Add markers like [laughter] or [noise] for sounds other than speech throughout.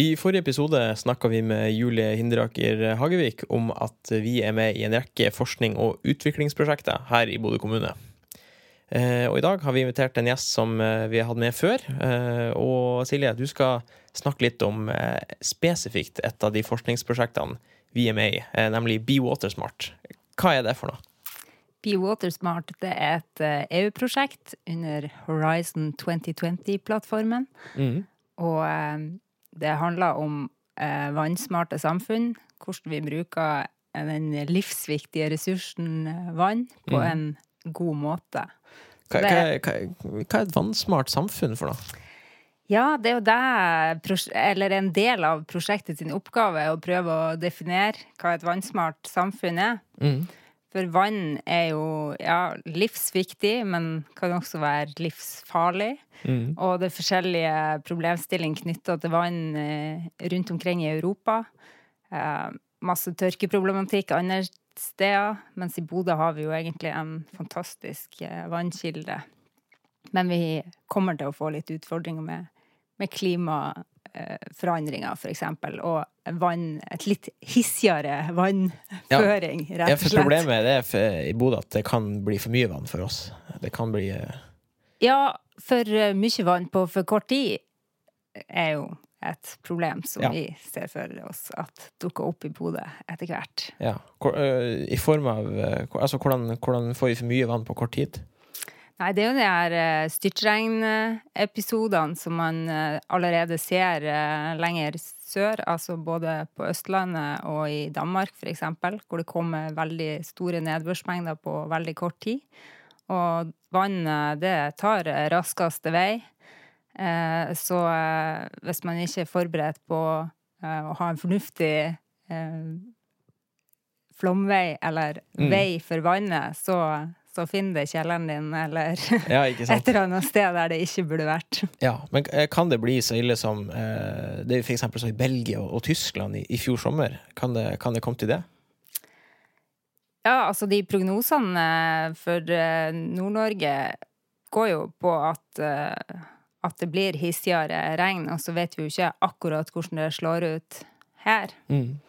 I forrige episode snakka vi med Julie Hinderaker Hagevik om at vi er med i en rekke forskning- og utviklingsprosjekter her i Bodø kommune. Eh, og i dag har vi invitert en gjest som eh, vi har hatt med før. Eh, og Silje, du skal snakke litt om spesifikt et av de forskningsprosjektene vi er med i, nemlig Be Watersmart. Hva er det for noe? Be Watersmart det er et EU-prosjekt under Horizon 2020-plattformen. Mm. Og det handler om eh, vannsmarte samfunn, hvordan vi bruker den livsviktige ressursen eh, vann på mm. en god måte. Hva, hva, hva, hva, er et vannsmart samfunn for noe? Ja, det er jo det Eller en del av prosjektet sin oppgave å prøve å definere hva et vannsmart samfunn er. Mm. For vann er jo ja, livsviktig, men kan også være livsfarlig. Mm. Og det er forskjellige problemstillinger knytta til vann eh, rundt omkring i Europa. Eh, masse tørkeproblematikk andre steder, mens i Bodø har vi jo egentlig en fantastisk eh, vannkilde. Men vi kommer til å få litt utfordringer med, med klima forandringer, f.eks. For eksempel, og vann, et litt hissigere vannføring, ja. rett og slett. Ja, for problemet er for, i Bodø at det kan bli for mye vann for oss. Det kan bli uh... Ja, for uh, mye vann på for kort tid er jo et problem som ja. vi ser for oss at dukker opp i Bodø etter hvert. Ja, I form av Altså, hvordan, hvordan får vi for mye vann på kort tid? Nei, det er jo de her uh, styrtregnepisodene som man uh, allerede ser uh, lenger sør, altså både på Østlandet og i Danmark f.eks., hvor det kommer veldig store nedbørsmengder på veldig kort tid. Og vannet, det tar raskeste vei. Så hvis man ikke er forberedt på å ha en fornuftig flomvei eller mm. vei for vannet, så så finn det kjelleren din, eller ja, [laughs] et eller annet sted der det ikke burde vært. Ja, Men eh, kan det bli så ille som eh, det er f.eks. så i Belgia og, og Tyskland i, i, fjor sommer? Kan det, kan det komme til det? Ja, altså de prognosene for eh, Nord-Norge går jo på at, eh, at det blir hissigere regn, og så vet vi jo ikke akkurat hvordan det slår ut her. Mm.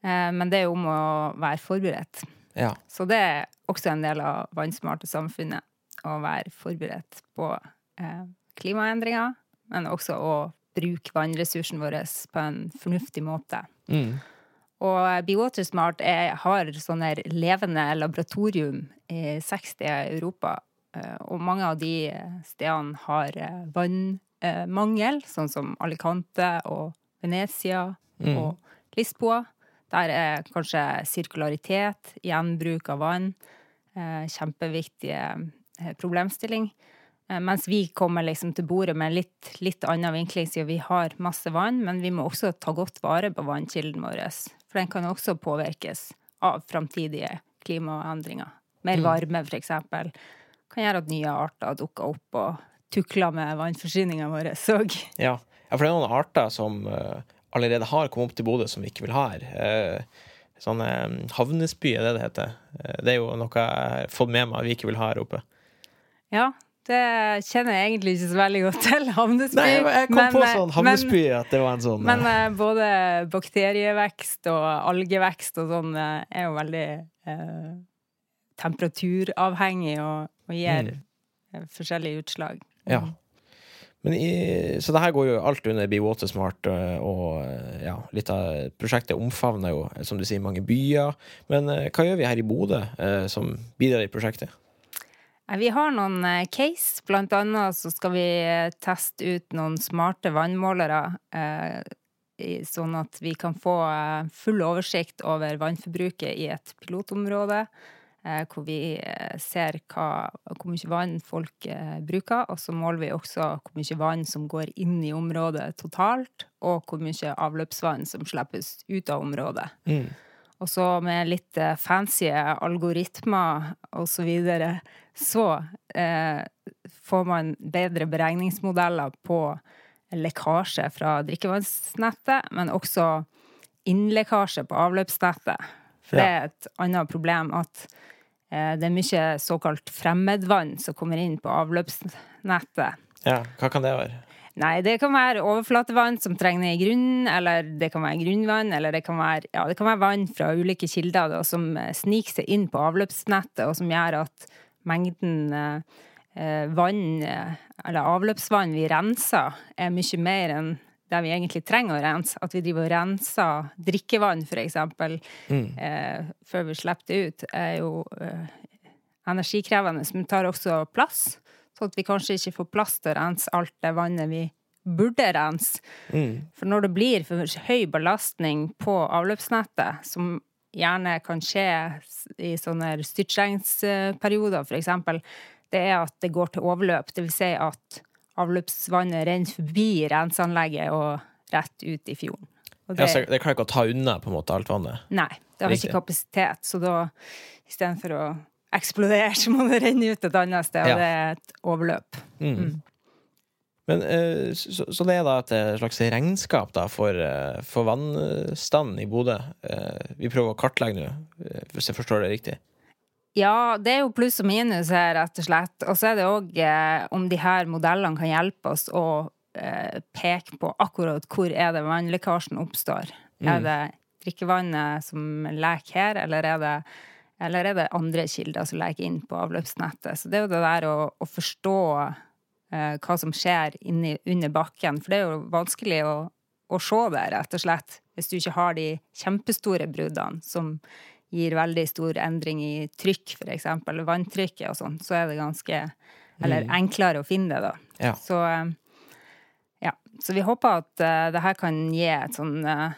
Men det er jo om å være forberedt. Ja. Så det også en del av vannsmarte samfunnet å være forberedt på eh, klimaendringer, men også å bruke vannressursen vår på en fornuftig måte. Mm. Og Bewatersmart er, har sånne levende laboratorium i 60 Europa. Eh, og mange av de stedene har eh, vannmangel, sånn som Alicante og Venezia mm. og Lisboa. Der er kanskje sirkularitet, gjenbruk av vann, eh, kjempeviktige eh, problemstilling. Eh, mens vi kommer liksom til bordet med litt, litt annen vinkling, siden vi har masse vann, men vi må også ta godt vare på vannkilden vår. For den kan også påvirkes av framtidige klimaendringer. Mer mm. varme, eksempel, kan gjøre at nye arter dukker opp og tukler med vannforsyninga vår. Ja. ja, for det er noen arter som allerede har kommet opp til Bodø, som vi ikke vil ha her. Eh, sånn havnesby er det det heter. Eh, det er jo noe jeg har fått med meg vi ikke vil ha her oppe. Ja, det kjenner jeg egentlig ikke så veldig godt til. [laughs] Havnesby. Nei, jeg kom men, på sånn havnesby men, at det var en sånn Men uh, både bakterievekst og algevekst og sånn uh, er jo veldig uh, temperaturavhengig og, og gir mm. forskjellige utslag. Ja. I, så det her går jo alt under Be Watersmart, Smart og eh, ja, litt av prosjektet omfavner jo, som du sier, mange byer. Men eh, hva gjør vi her i Bodø som bidrar i prosjektet? Vi har noen case. Blant annet så skal vi teste ut noen smarte vannmålere. Sånn at vi kan få full oversikt over vannforbruket i et pilotområde. Eh, hvor vi eh, ser hva, hvor mye vann folk eh, bruker. Og så måler vi også hvor mye vann som går inn i området totalt, og hvor mye avløpsvann som slippes ut av området. Mm. Og så med litt fancy algoritmer og så videre, så eh, får man bedre beregningsmodeller på lekkasje fra drikkevannsnettet, men også innlekkasje på avløpsnettet. For det er et annet problem at Eh, det er mye såkalt fremmedvann som kommer inn på avløpsnettet. Ja, Hva kan det være? Nei, det kan være overflatevann som trenger ned i grunnen, eller det kan være grunnvann, eller det kan være, ja, det kan være vann fra ulike kilder da, som eh, sniker seg inn på avløpsnettet, og som gjør at mengden eh, eh vann, eh, eller avløpsvann vi renser, er mye mer enn det vi egentlig trenger å rense. At vi driver og renser drikkevann, eksempel, mm. eh, før vi slipper det ut, er jo eh, energikrevende, men tar også plass. Sånn at vi kanskje ikke får plass til å rense alt det vannet vi burde rense. Mm. For når det blir for høy belastning på avløpsnettet, som gjerne kan skje i sånne styrtregnsperioder, eksempel, det er at det går til overløp. Det vil si at avløpsvannet renner forbi renseanlegget og rett ut i fjorden. Det, ja, det klarer ikke å ta unna på en måte alt vannet? Nei, det har ikke kapasitet. Så da, istedenfor å eksplodere, [laughs] så må det renne ut et annet sted, og ja. det er et overløp. Mm. Mm. Men, eh, så, så, det er da et eh, slags regnskap da, for, eh, for vannstanden i Bodø vi prøver å kartlegge nå, hvis jeg forstår det riktig? Ja, det er jo pluss og minus her, rett og slett. Og så er det òg eh, om de her modellene kan hjelpe oss å eh, peke på akkurat hvor er det vannlekkasjen oppstår. Mm. Er det drikkevannet som leker her, eller er det, eller er det andre kilder som leker inn på avløpsnettet? Så det er jo det der å, å forstå eh, hva som skjer inni, under bakken. For det er jo vanskelig å, å se det, rett og slett, hvis du ikke har de kjempestore bruddene som gir veldig stor endring i trykk, f.eks., vanntrykket og sånn, så er det ganske Eller mm. enklere å finne det, da. Ja. Så eh, ja. Så vi håper at uh, det her kan gi et sånn uh,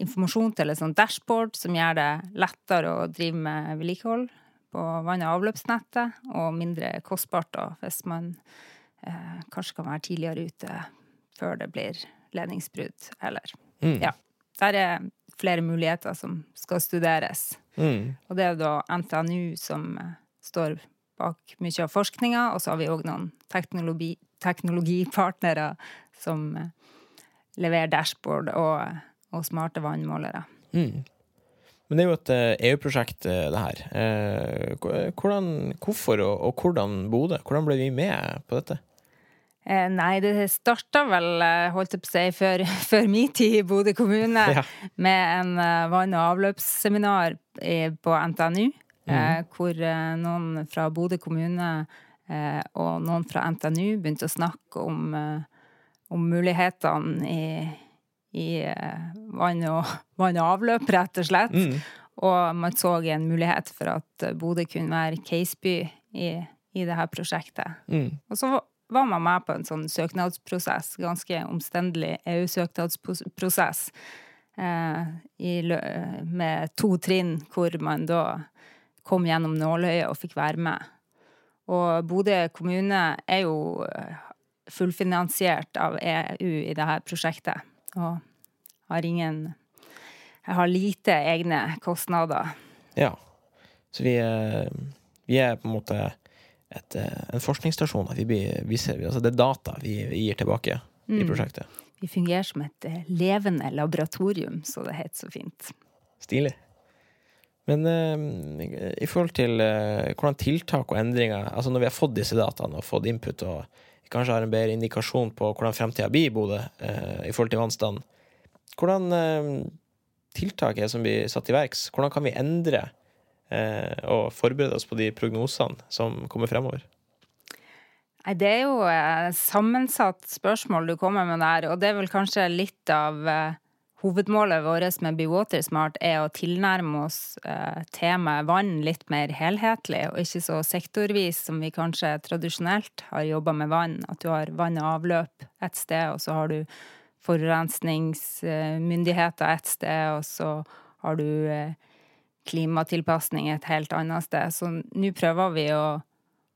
informasjon til et sånt dashboard som gjør det lettere å drive med vedlikehold på vann- og avløpsnettet, og mindre kostbart da, hvis man uh, kanskje kan være tidligere ute før det blir ledningsbrudd, eller mm. Ja. Der er flere muligheter som skal studeres. Mm. Og det er da NTNU som eh, står bak mye av forskninga, og så har vi òg noen teknologi, teknologipartnere som eh, leverer dashboard og, og smarte vannmålere. Mm. Men det er jo et EU-prosjekt, eh, e det her. Hvordan, hvorfor og, og hvordan Bodø? Hvordan ble vi med på dette? Eh, nei, det starta vel, eh, holdt jeg på å si, før, [laughs] før min tid i Bodø kommune, ja. med en uh, vann- og avløpsseminar på NTNU, mm. eh, hvor noen fra Bodø kommune eh, og noen fra NTNU begynte å snakke om, om mulighetene i, i vann, og, [laughs] vann, og, avløp, rett og slett. Mm. Og man så en mulighet for at Bodø kunne være caseby i, i det her prosjektet. Mm. Og så var man med på en sånn søknadsprosess, ganske omstendelig EU-søknadsprosess, eh, med to trinn, hvor man da kom gjennom nåløyet og fikk være med. Og Bodø kommune er jo eh, fullfinansiert av EU i dette prosjektet, og har ingen har lite egne kostnader. Ja. Så vi, vi er på en måte et, eh, en forskningsstasjon. Vi, vi ser, altså det er data vi gir tilbake mm. i prosjektet. Vi fungerer som et eh, levende laboratorium, så det heter så fint. Stilig. Men uh, i forhold til uh, hvordan tiltak og endringer Altså når vi har fått disse dataene og fått input, og kanskje har en bedre indikasjon på hvordan fremtida blir i Bodø uh, i forhold til vannstanden, hvordan tiltak er som blir satt i verks? Hvordan kan vi endre Eh, og forberede oss på de prognosene som kommer fremover? Nei, Det er jo et sammensatt spørsmål du kommer med der, og det er vel kanskje litt av uh, hovedmålet vårt med Be Water Smart er å tilnærme oss temaet vann litt mer helhetlig, og ikke så sektorvis som vi kanskje tradisjonelt har jobba med vann. At du har vann og avløp et sted, og så har du forurensningsmyndigheter et sted, og så har du klimatilpasning et helt annet sted. Så nå prøver vi å,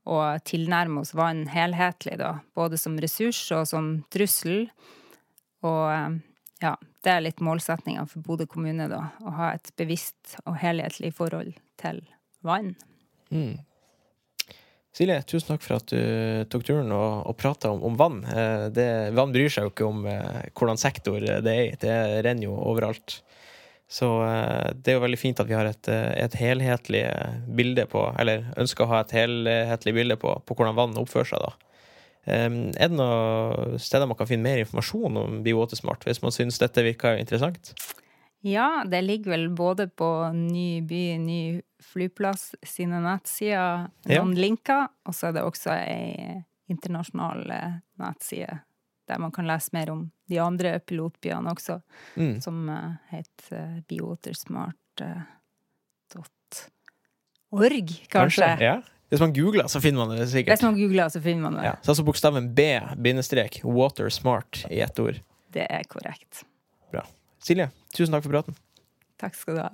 å, tilnærme oss vann helhetlig, da. Både som ressurs og som trussel. Og eh, ja, det er litt målsettinga for Bodø kommune, da. Å ha et bevisst og helhetlig forhold til vann. Mm. Silje, tusen takk for at du tok turen og, og prata om, om, vann. Eh, det, vann bryr seg jo ikke om eh, hvordan sektor det er i. Det renner jo overalt. Så eh, det er jo veldig fint at vi har et, eh, et helhetlig bilde på Eller ønsker å ha et helhetlig bilde på, på hvordan vann oppfører seg, da. Um, er det noen steder man kan finne mer informasjon om BioWatersmart, hvis man syns dette virker interessant? Ja, det ligger vel både på Ny by, ny flyplass sine nettsider noen ja. linker, og så er det også ei internasjonal eh, nettside der man kan lese mer om de andre pilotbyene også, mm. som uh, heter bewatersmart.org, kanskje. kanskje ja. Hvis man googler, så finner man det sikkert. Hvis man googler, så finner man det. Ja. Så altså bokstaven B, bindestrek, watersmart i ett ord. Det er korrekt. Bra. Silje, tusen takk for praten. Takk skal du ha.